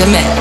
in mix.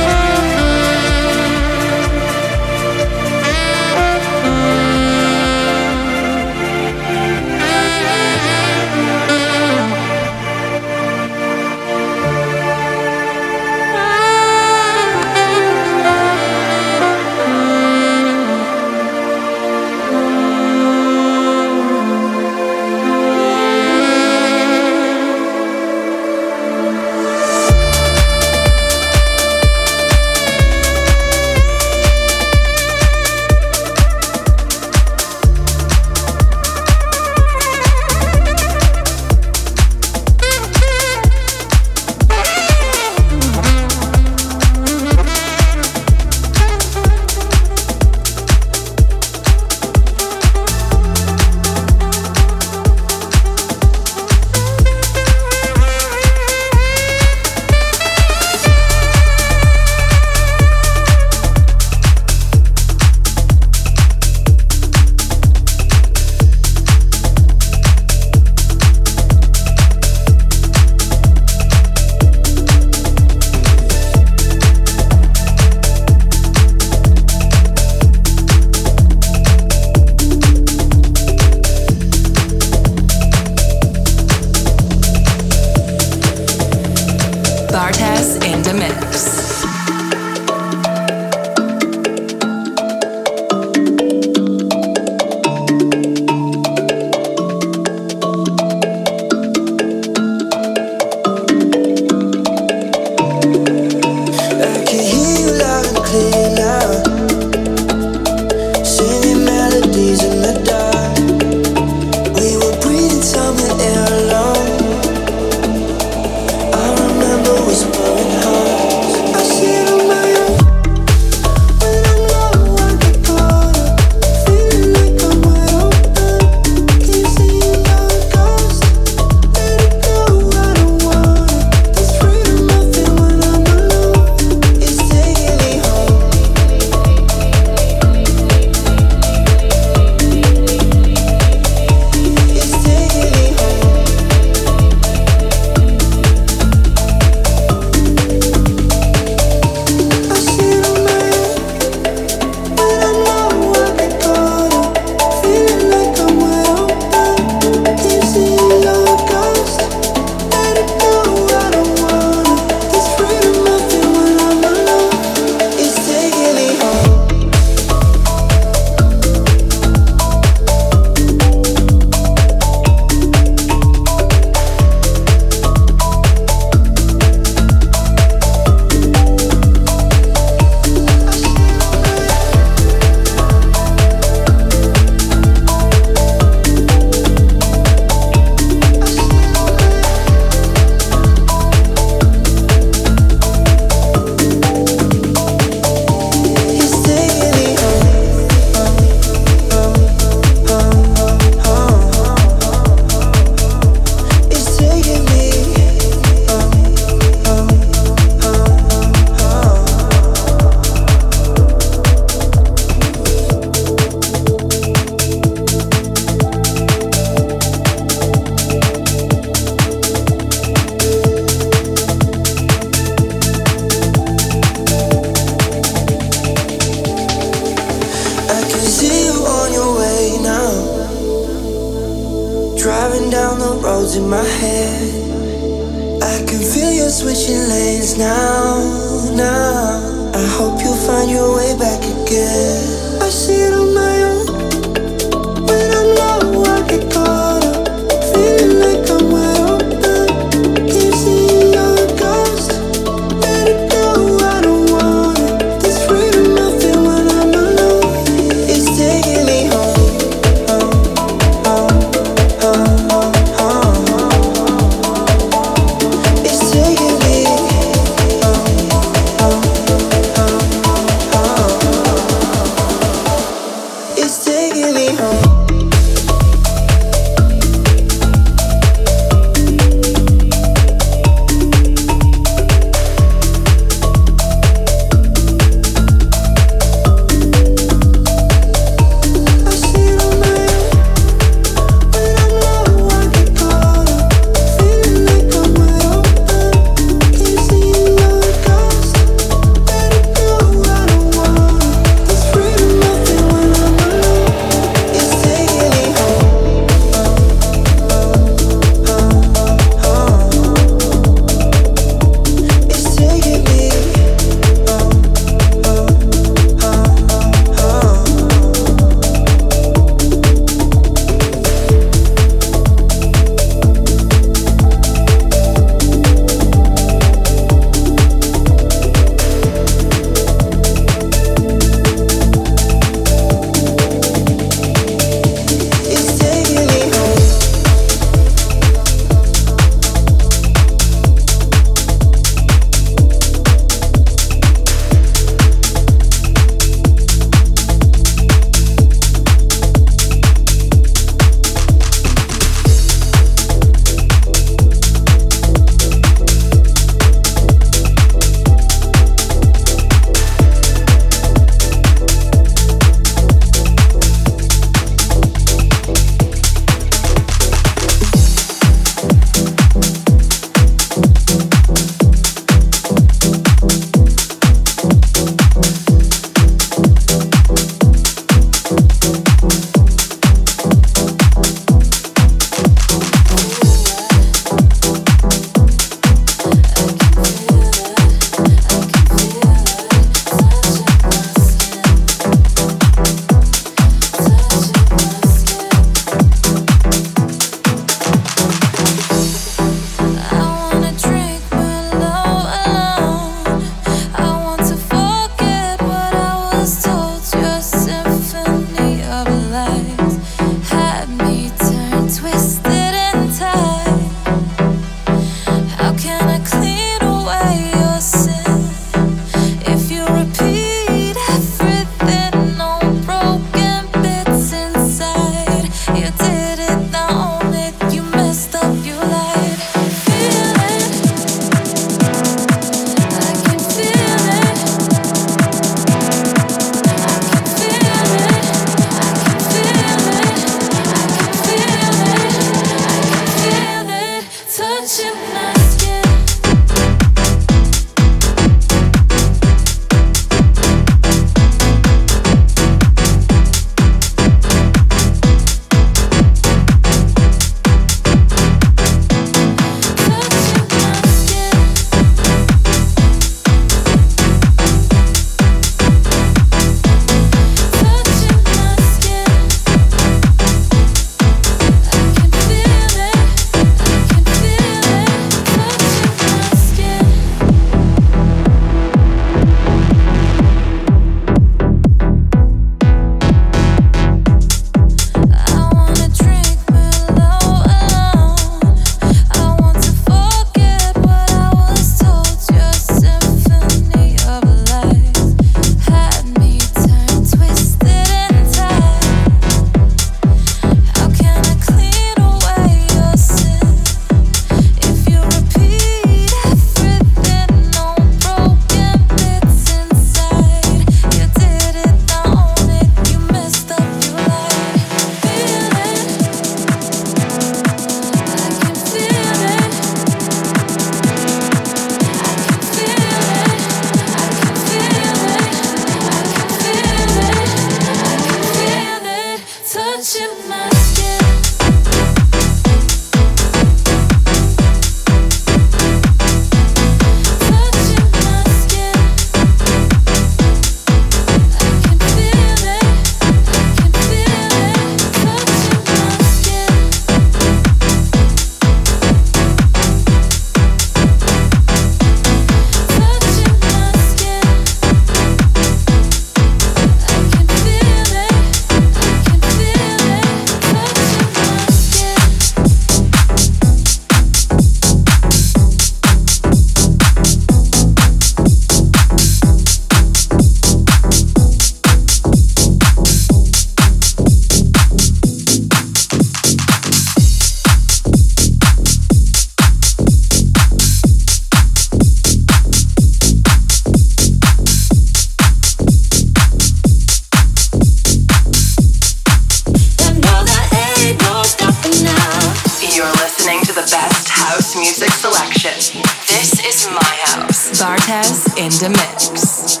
This is my house. Bartez in the mix.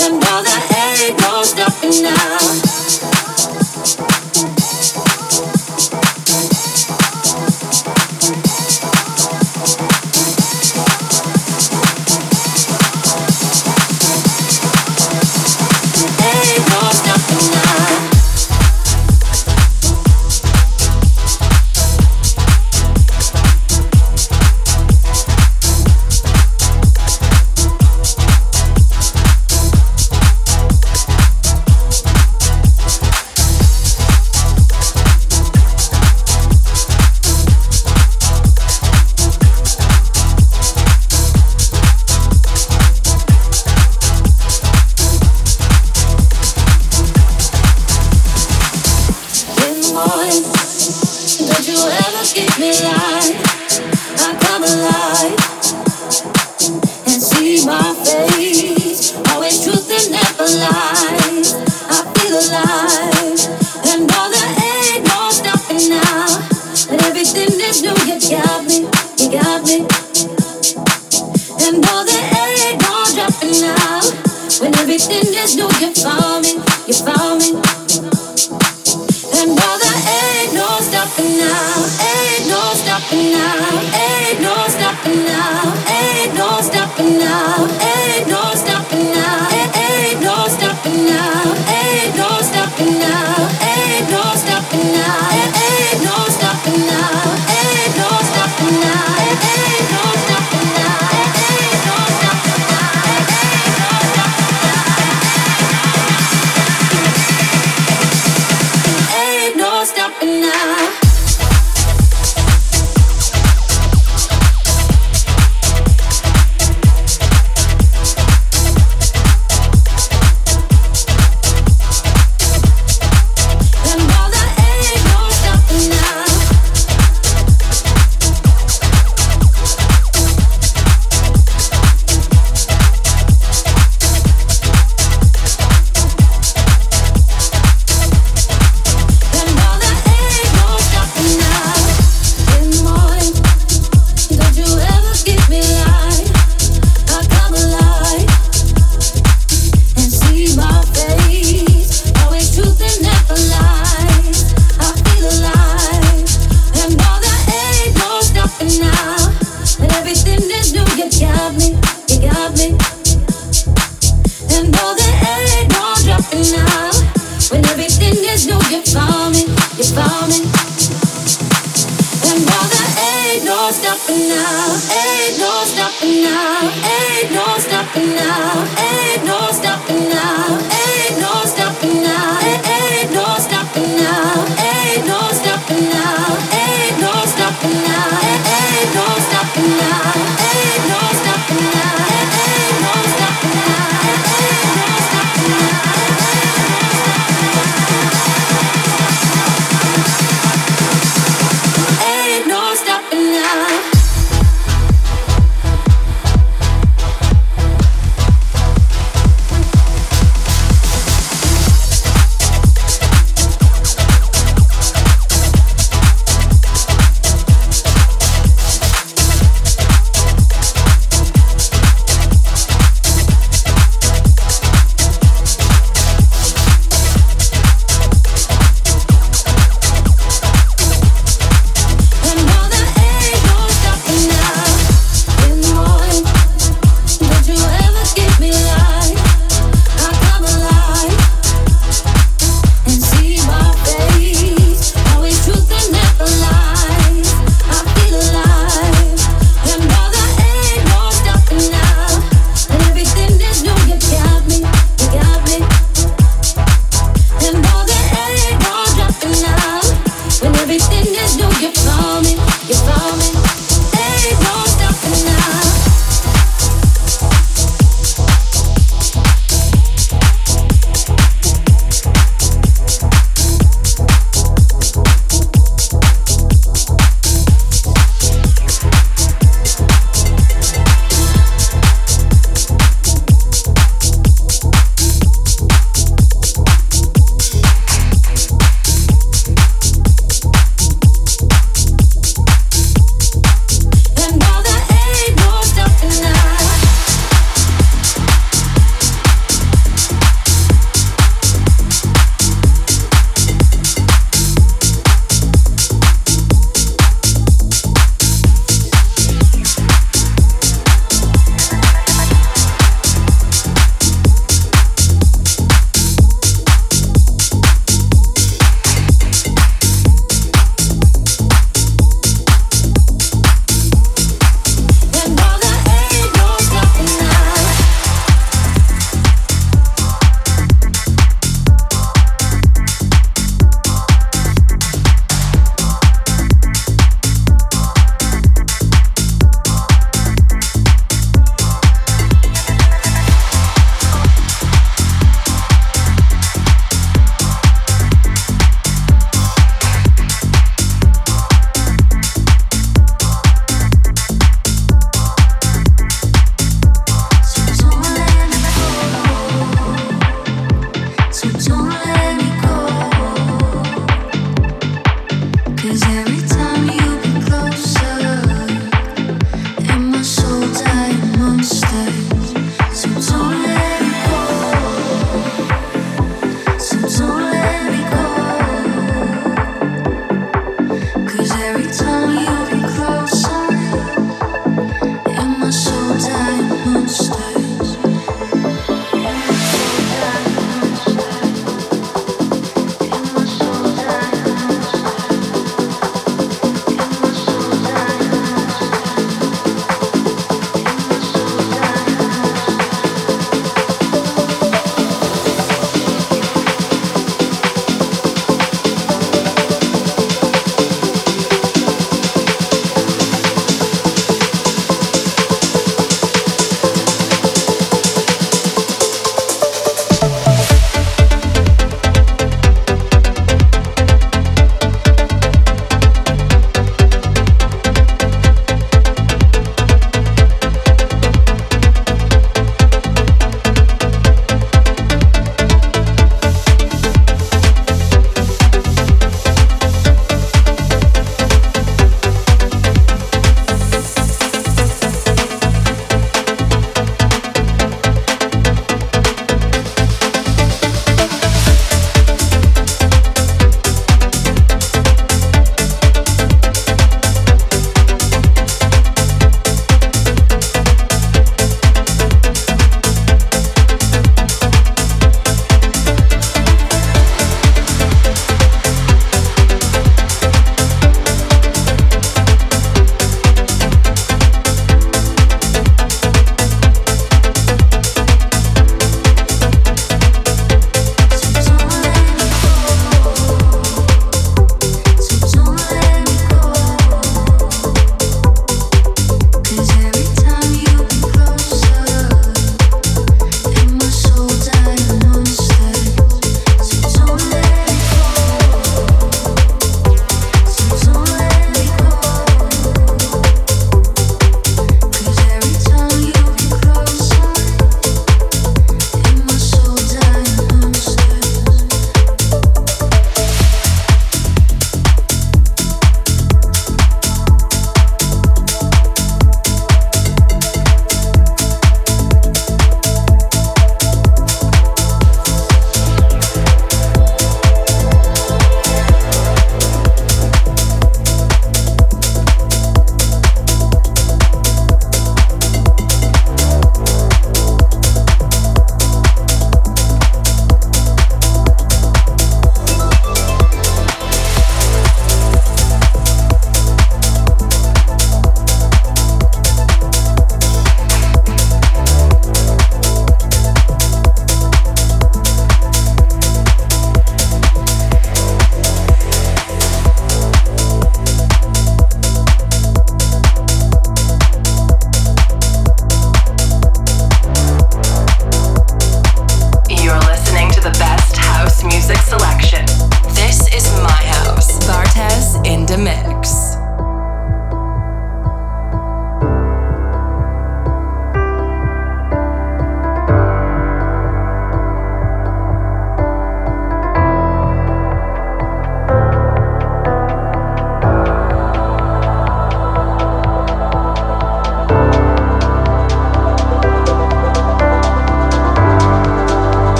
And all the ain't no stopping now.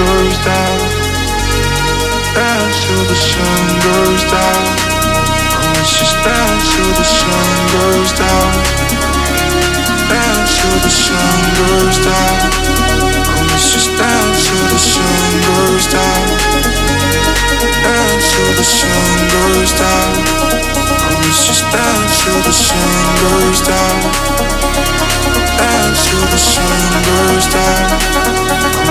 Goes down. Dance till the sun goes down. let's just dance till the sun goes down. Dance till the sun goes down. Let's just dance till the sun goes down. Dance till the sun goes down. Let's just dance till the sun goes down. Dance till the sun goes down.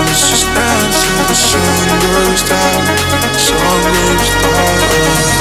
Let's just dance till the sun goes down. Sun goes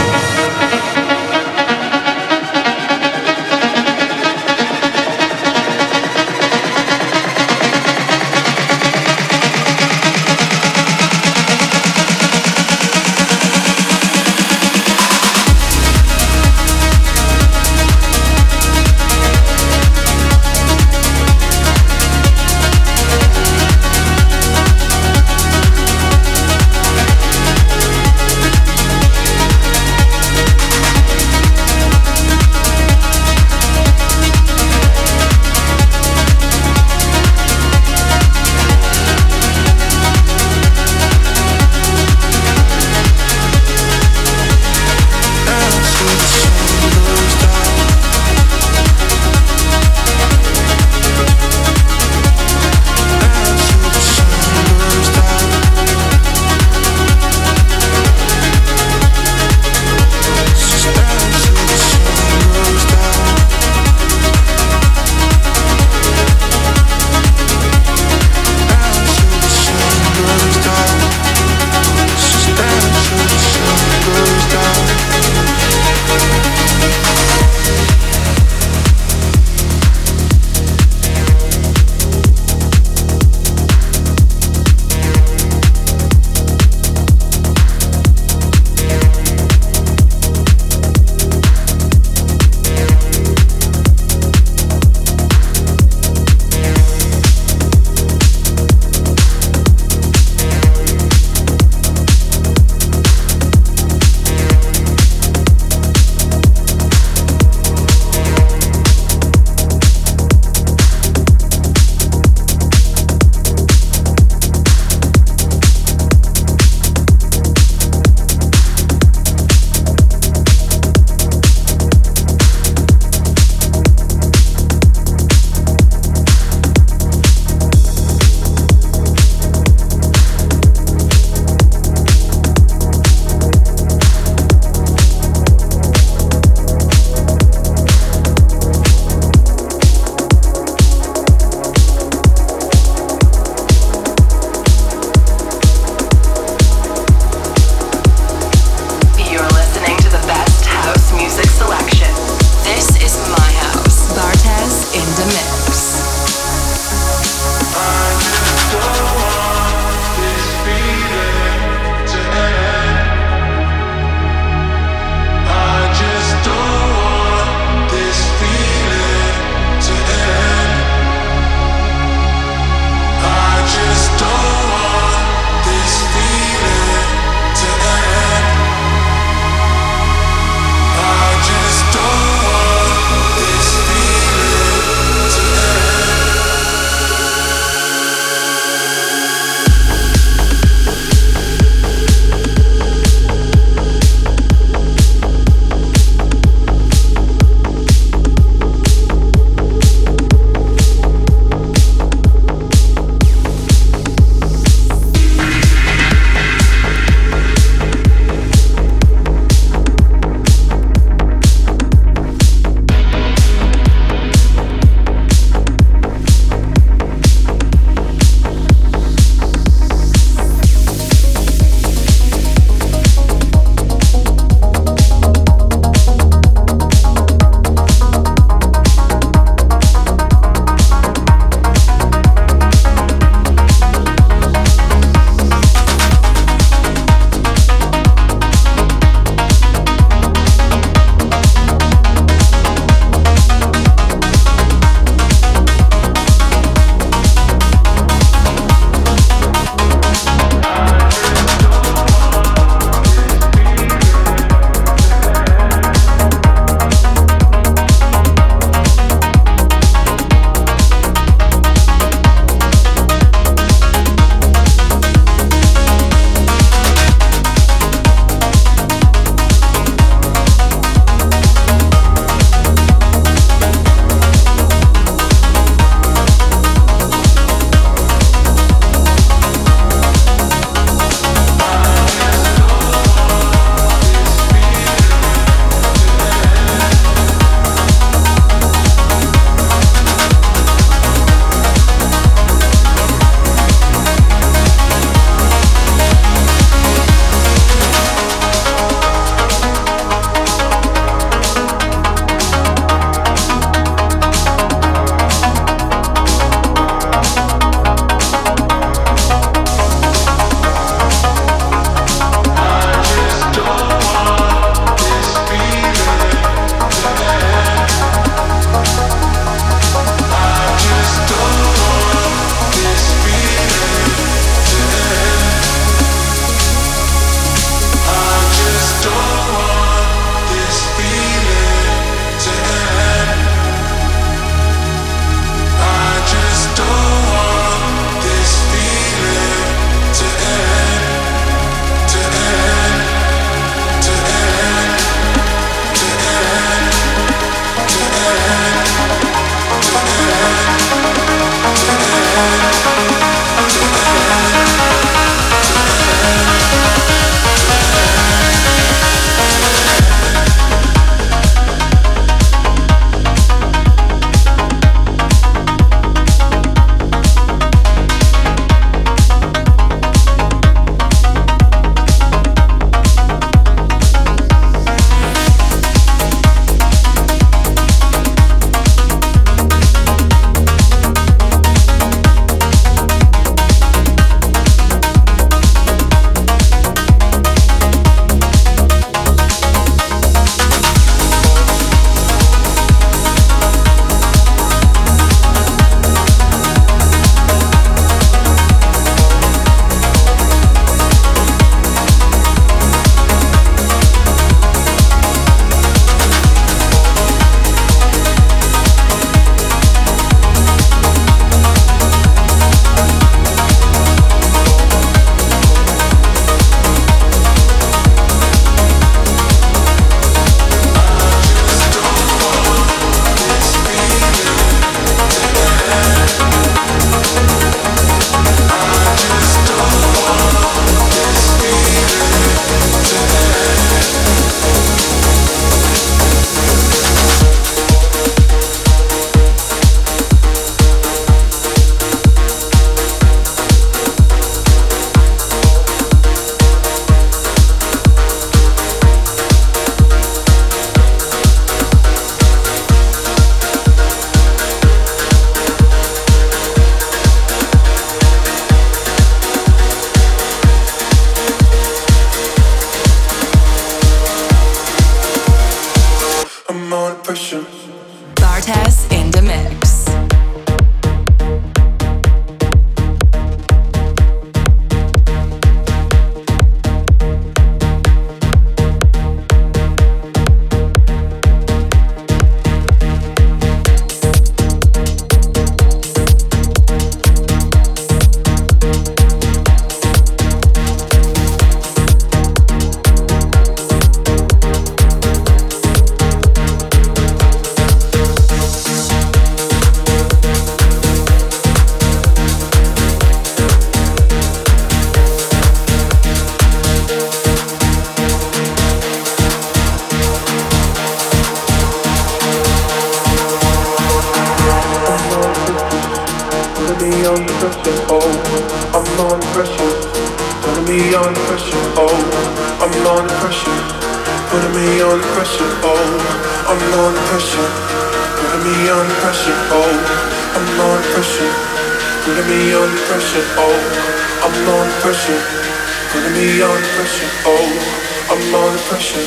under pressure, oh, I'm under pressure,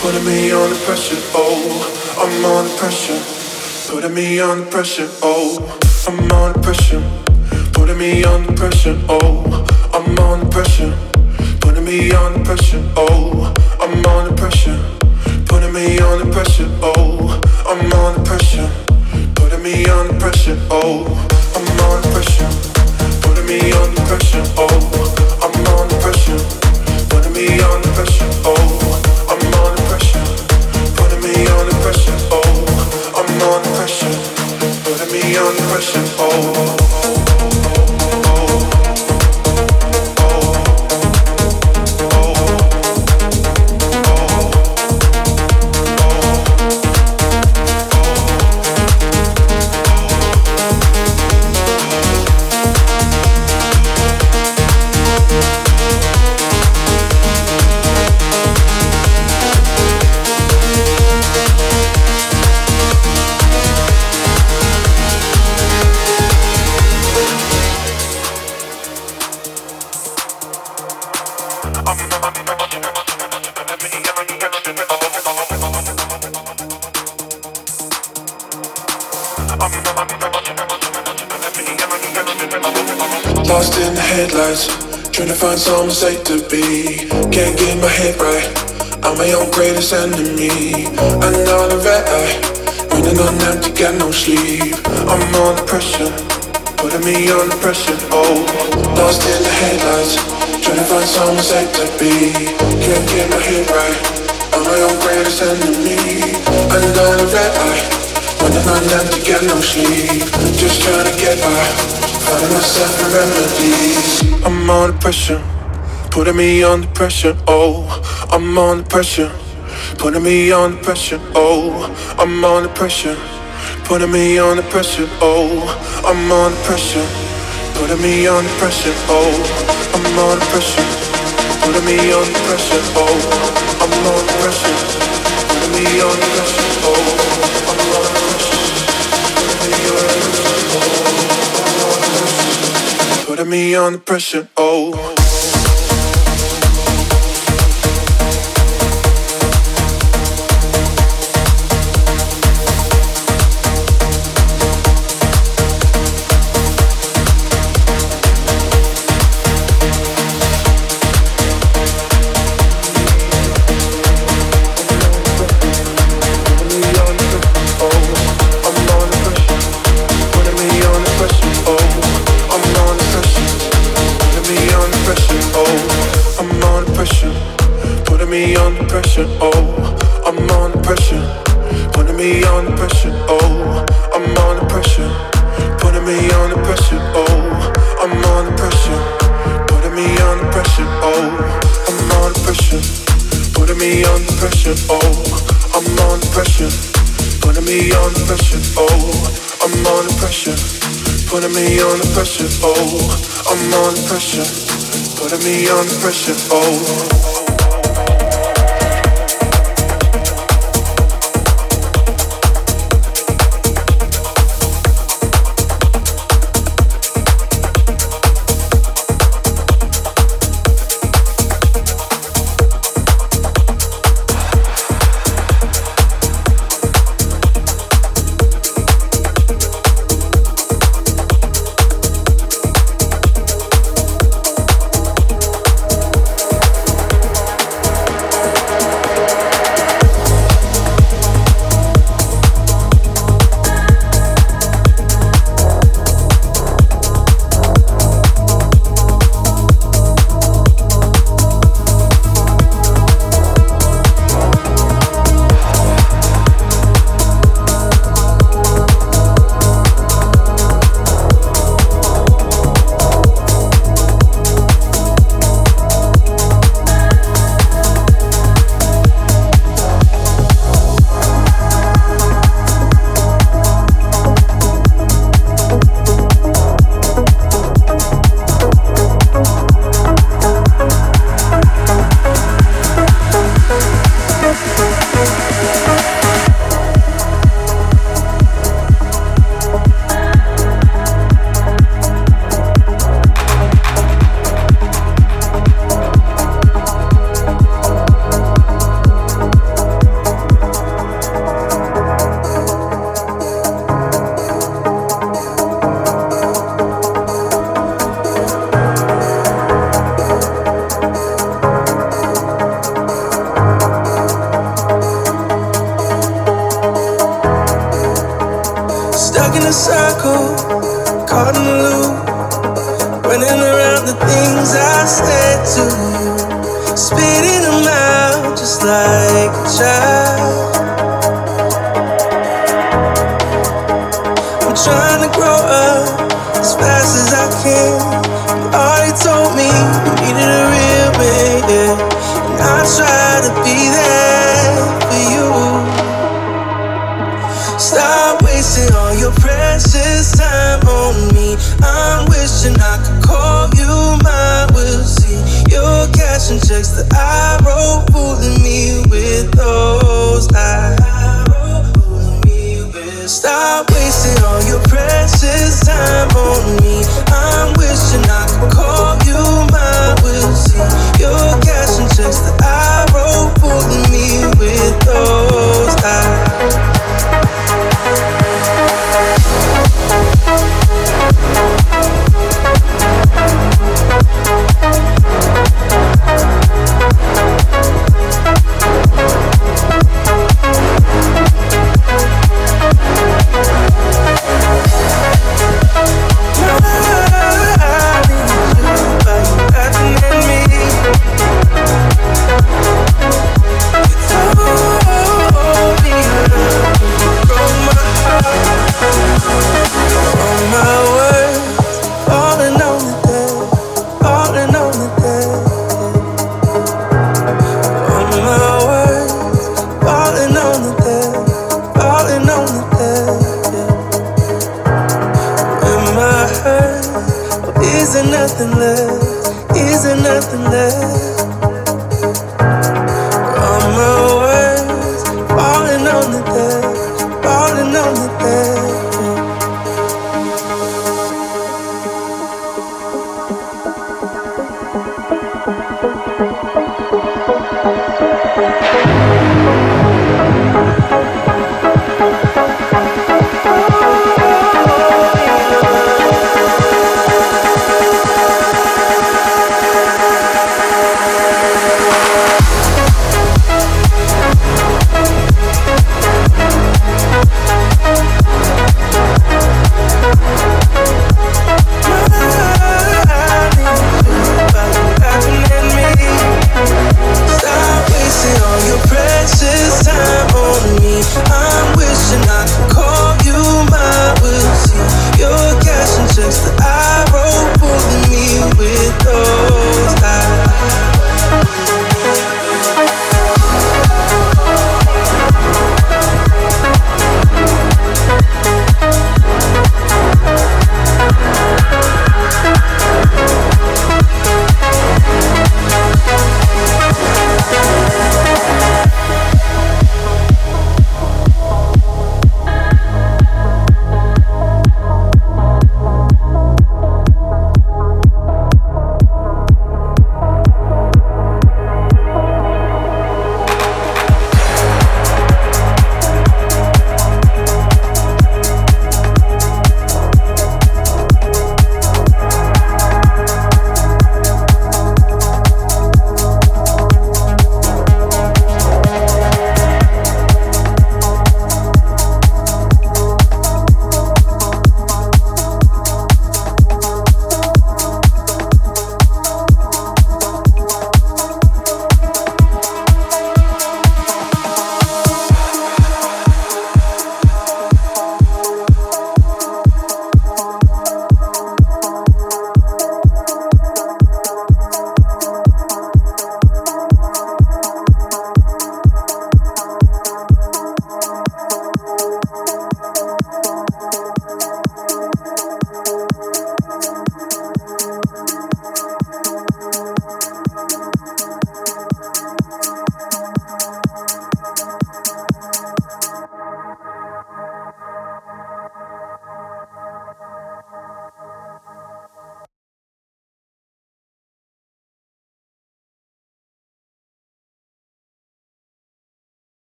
putting me under pressure, oh, I'm under pressure, putting me under pressure, oh, I'm under pressure, putting me under pressure, oh, I'm under pressure, putting me under pressure, oh, I'm under pressure, putting me under pressure, oh, I'm under pressure, putting me under pressure, oh, I'm under pressure, putting me under pressure, oh, pressure hold, I'm on the me pressure. Oh. Find somewhere safe to be. Can't get my head right. I'm my own greatest enemy. Another red eye. Running on empty, got no sleep. I'm under pressure. Putting me under pressure. Oh, lost in the headlights. Trying to find somewhere safe to be. Can't get my head right. I'm my own greatest enemy. Another red eye. Running on empty, got no sleep. Just trying to get by. I'm under pressure, putting me under pressure. Oh, I'm under pressure, putting me under pressure. Oh, I'm under pressure, putting me under pressure. Oh, I'm under pressure, putting me under pressure. Oh, I'm under pressure, putting me under pressure. Oh, I'm under pressure, putting me under pressure. Oh, me under pressure. Oh.